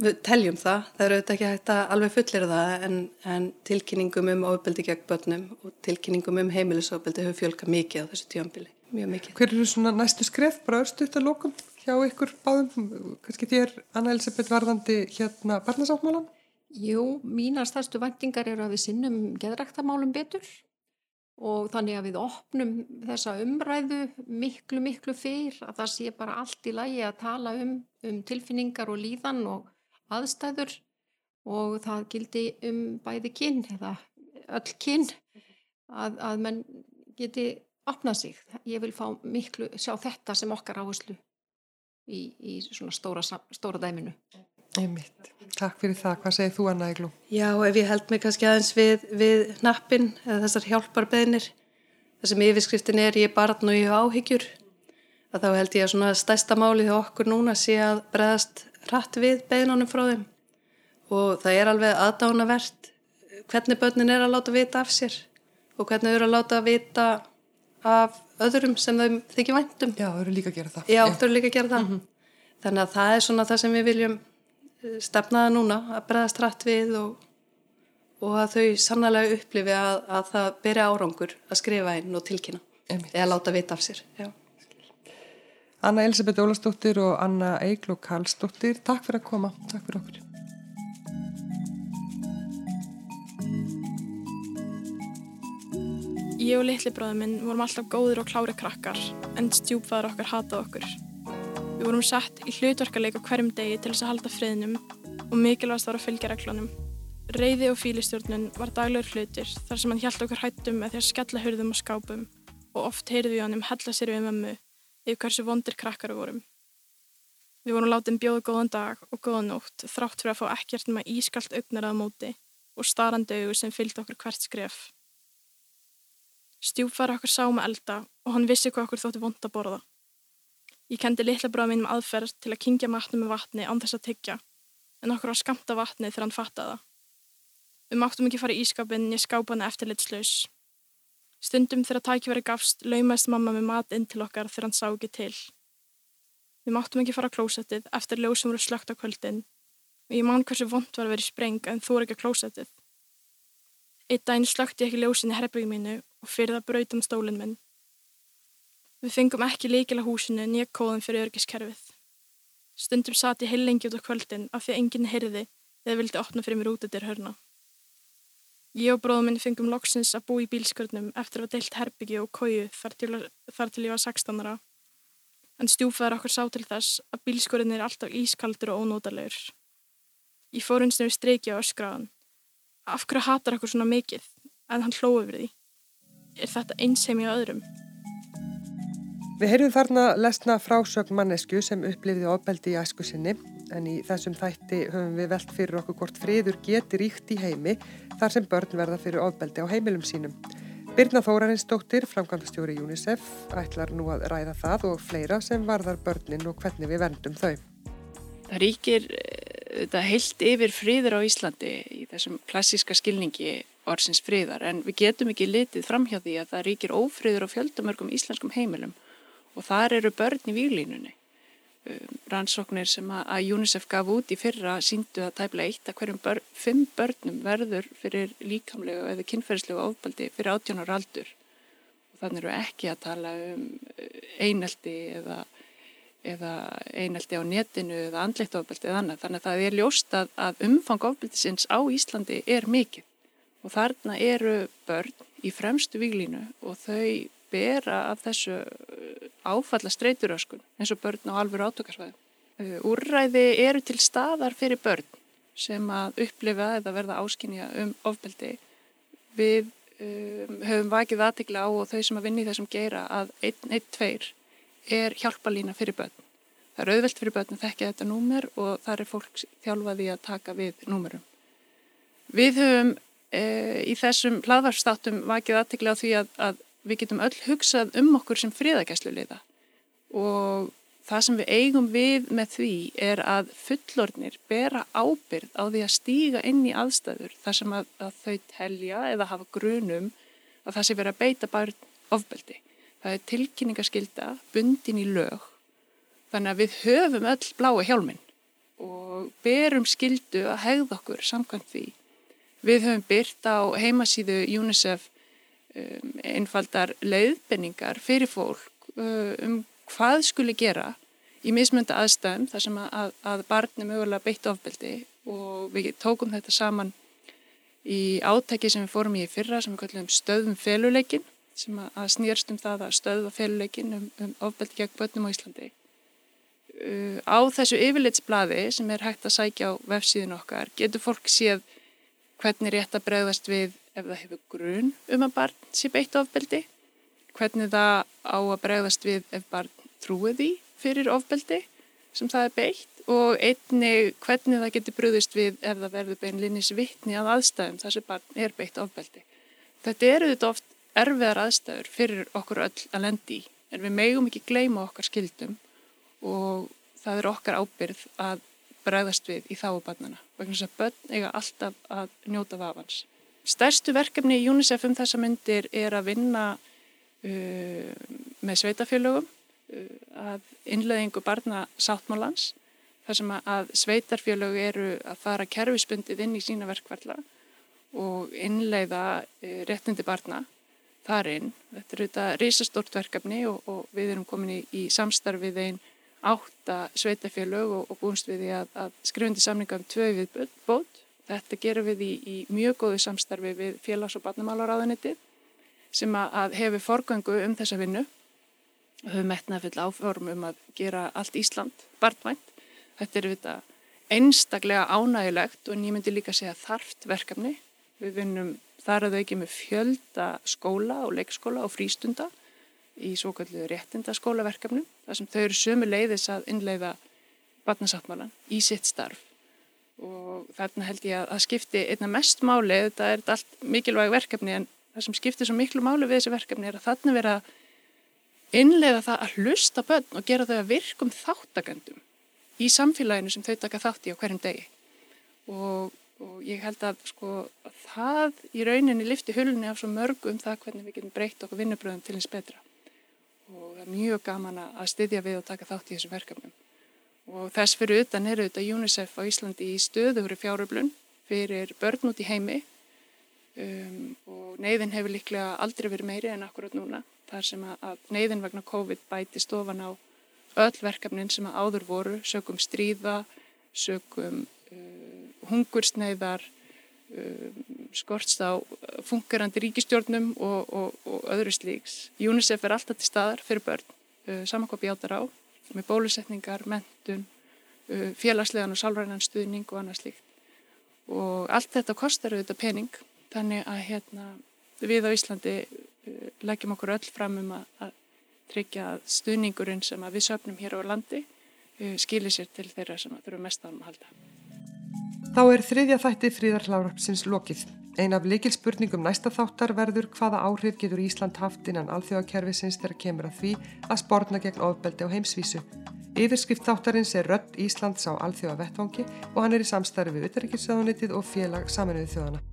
við teljum það. Það eru auðvitað ekki hægt að alveg fullir það en, en tilkynningum um ofbeldi gegn börnum og tilkynningum um heimilisofbeldi hefur fjölka mikið á þessu tjónbili mjög mikið. Hver eru svona næstu skref, bara örstuðt að lókum hjá ykkur báðum, kannski þér Anna Elisabeth varðandi hérna barnasáttmálan? Jú, mínar stærstu vendingar eru að við sinnum geðræktamálum betur og þannig að við opnum þessa umræðu miklu, miklu fyrr að það sé bara allt í lagi að tala um, um tilfinningar og líðan og aðstæður og það gildi um bæði kinn eða öll kinn að, að mann geti opna sig. Ég vil fá miklu, sjá þetta sem okkar áherslu í, í svona stóra, stóra dæminu. Einmitt. Takk fyrir það. Hvað segir þú Anna Eglú? Já, ef ég held mig kannski aðeins við, við nappin eða þessar hjálparbeðnir, það sem yfirskriftin er ég barn og ég áhyggjur, að þá held ég að svona stæsta máli því okkur núna sé að breðast rætt við beðnunum frá þeim og það er alveg aðdánavert hvernig börnin er að láta vita af sér og hvernig þau eru að láta vita af öðrum sem þau þykir væntum. Já, þau eru líka að gera það. Já, þau eru líka að gera það. Mm -hmm. Þannig að það er svona það sem við viljum eh, stefnaða núna, að breðast rætt við og, og að þau sannlega upplifi að, að það byrja árangur að skrifa einn og tilkynna Einmitt. eða láta vita af sér. Já. Anna Elisabeth Ólastóttir og Anna Eigló Karlsdóttir, takk fyrir að koma. Takk fyrir okkur. Ég og litli bróður minn vorum alltaf góður og klári krakkar, en stjúpfæður okkar hataði okkur. Við vorum sett í hlutverkaleik á hverjum degi til þess að halda friðnum og mikilvægast var að fylgja reglunum. Reyði og fílistjórnun var daglegur hlutir þar sem hann hjælt okkur hættum með því að skella hurðum og skápum og oft heyrði við hann um hella sér við mömmu yfir hversu vondir krakkar vorum. Við vorum látið bjóðu góðan dag og góðan nótt þrátt fyrir að fá ekkert nema ískalt augnar að móti og starrandi augur sem fylgdi okkur hvert skref. Stjúpfæri okkur sá með um elda og hann vissi hvað okkur þótti vond að borða. Ég kendi litla bráð mínum aðferð til að kingja matnum með vatni án þess að tyggja, en okkur var skamta vatni þegar hann fattaði það. Við máttum ekki fara í ískapin, ég skápa hann eftirlitslaus. Stundum þegar tækiveri gafst, laumæst mamma með mat inn til okkar þegar hann sá ekki til. Við máttum ekki fara á klósettið eftir ljósum voru slögt á kvöldin og ég man hversu vond var að vera í spreng en þú er ekki á klósettið. Eitt daginn slökti ekki ljósin í herrbyggjum mínu og fyrir það brautum stólinn minn. Við fengum ekki líkila húsinu nýja kóðum fyrir örgiskerfið. Stundum satt ég heil lengi út á kvöldin af því að enginn heyrði eða vildi opna fyrir mér út eftir hörna. Ég og bróðum minn fengum loksins að bú í bílskörnum eftir að deilt herbyggju og kóju þar til, þar til ég var 16 ára. En stjúfaður okkur sá til þess að bílskörðin er alltaf ískaldur og ónótalegur. Ég fór við streiki á öskraðan af hverju hatar okkur svona mikið en hann hlóði yfir því er þetta einsheimi á öðrum Við heyrðum þarna lesna frásögn mannesku sem upplifði ofbeldi í æsku sinni en í þessum þætti höfum við velt fyrir okkur hvort friður geti ríkt í heimi þar sem börn verða fyrir ofbeldi á heimilum sínum. Birna Þórarinsdóttir, framkvæmdastjóri UNICEF, ætlar nú að ræða það og fleira sem varðar börnin og hvernig við verndum þau. Það ríkir þetta heilt yfir friður á Íslandi í þessum klassíska skilningi orðsins friðar en við getum ekki litið fram hjá því að það ríkir ófriður á fjöldamörgum íslenskum heimilum og þar eru börn í výlínunni um, rannsóknir sem að UNICEF gaf út í fyrra síndu að tæpla eitt að hverjum bör, fimm börnum verður fyrir líkamlegu eða kynferðslegu ofbaldi fyrir 18 ára aldur. Og þannig eru ekki að tala um uh, eineldi eða, eða eineldi á netinu eða andleitt ofbaldi eða annað þannig að það er ljóst að, að umfang ofbaldisins á Íslandi er mikið og þarna eru börn í fremstu výlínu og þau bera af þessu uh, áfalla streyturöskun eins og börn á alvöru átökarsvæðum. Uh, úrræði eru til staðar fyrir börn sem að upplifa eða verða áskynja um ofbeldi. Við um, höfum vakið aðtegla á og þau sem að vinni þessum geira að 112 er hjálpalína fyrir börn. Það er auðvelt fyrir börn að þekka þetta númer og þar er fólk þjálfaði að taka við númerum. Við höfum e, í þessum hlaðvarpstáttum vakið aðtegla á því að, að við getum öll hugsað um okkur sem friðagæsluleiða og það sem við eigum við með því er að fullornir bera ábyrð á því að stíga inn í aðstæður þar sem að, að þau telja eða hafa grunum að það sé verið að beita bara ofbeldi. Það er tilkynningaskylda bundin í lög. Þannig að við höfum öll blái hjálminn og berum skyldu að hegða okkur samkvæmt því. Við höfum byrt á heimasíðu UNICEF um, einfaldar leiðbenningar fyrir fólk uh, um hvað skuli gera í mismönda aðstæðum þar sem að, að barni mögulega beitt ofbeldi. Og við tókum þetta saman í átæki sem við fórum í fyrra sem við kallum stöðum feluleikin sem að, snýrst um það að stöða feluleikin um, um ofbeldi gegn börnum á Íslandi. Uh, á þessu yfirleitsbladi sem er hægt að sækja á vefsíðun okkar getur fólk séð hvernig rétt að bregðast við ef það hefur grun um að barn sé beitt ofbeldi, hvernig það á að bregðast við ef barn trúið því fyrir ofbeldi sem það er beitt og einni hvernig það getur brúðist við ef það verður beinlinnis vittni að aðstæðum þar sem barn er beitt ofbeldi. Þetta eru þetta oft erfiðar aðstæður fyrir okkur öll að lendi í en við megum ekki gleyma okkar skildum og það er okkar ábyrð að bregðast við í þáubarnana vegna þess að börn eiga alltaf að njóta vafans. Stærstu verkefni í UNICEF um þessa myndir er að vinna uh, með sveitafélögum uh, að innleðingu barna sáttmálans þar sem að sveitarfélög eru að fara kerfispundið inn í sína verkvarla og innleiða uh, réttindi barna þar inn. Þetta er auðvitað risastort verkefni og, og við erum komin í, í samstarfið einn átta sveitafélög og, og búinst við því að, að skrifundi samninga um tvö við bót Þetta gerum við í, í mjög góðu samstarfi við félags- og barnamálaráðuniti sem að hefur forgöngu um þessa vinnu og höfum metnað full áform um að gera allt Ísland barnvænt. Þetta er við einstaklega ánægilegt og ég myndi líka segja þarft verkefni. Við vinnum þar að auki með fjölda skóla og leikskóla og frístunda í svo kallu réttindaskólaverkefnu þar sem þau eru sömu leiðis að innleiða barnasáttmálan í sitt starf. Og þarna held ég að það skipti einna mest máli, þetta er allt mikilvæg verkefni en það sem skiptir svo miklu máli við þessi verkefni er að þarna vera innlega það að hlusta börn og gera þau að virkum þáttakendum í samfélaginu sem þau taka þátt í á hverjum degi. Og, og ég held að sko að það í rauninni lifti hulunni af svo mörgu um það hvernig við getum breytt okkur vinnubröðum til eins betra. Og það er mjög gaman að styðja við og taka þátt í þessum verkefnum. Og þess fyrir utan er auðvitað UNICEF á Íslandi í stöðugri fjáröflun fyrir börn út í heimi. Um, og neyðin hefur líklega aldrei verið meiri en akkurat núna þar sem að neyðin vegna COVID bæti stofan á öll verkefnin sem að áður voru, sögum stríða, sögum hungursneiðar, uh, skortst á fungerandi ríkistjórnum og, og, og öðru slíks. UNICEF er alltaf til staðar fyrir börn, uh, samankoppi átar á með bólusetningar, mentun, uh, félagslegan og sálrænan stuðning og annað slíkt. Og allt þetta kostar auðvitað pening, þannig að hérna, við á Íslandi uh, leggjum okkur öll fram um að, að tryggja að stuðningurinn sem við söpnum hér á landi uh, skilir sér til þeirra sem þurfum mest ánum að halda. Þá er þriðja þætti fríðar hlárapsins lokið. Ein af likilspurningum næsta þáttar verður hvaða áhrif getur Ísland haft innan alþjóðakerfisins þegar kemur að því að spórna gegn ofbeldi á heimsvísu. Yfirskrift þáttarins er Rött Íslands á alþjóða vettvangi og hann er í samstarfi við Uttaríkisraðunitið og félag saminuði þjóðana.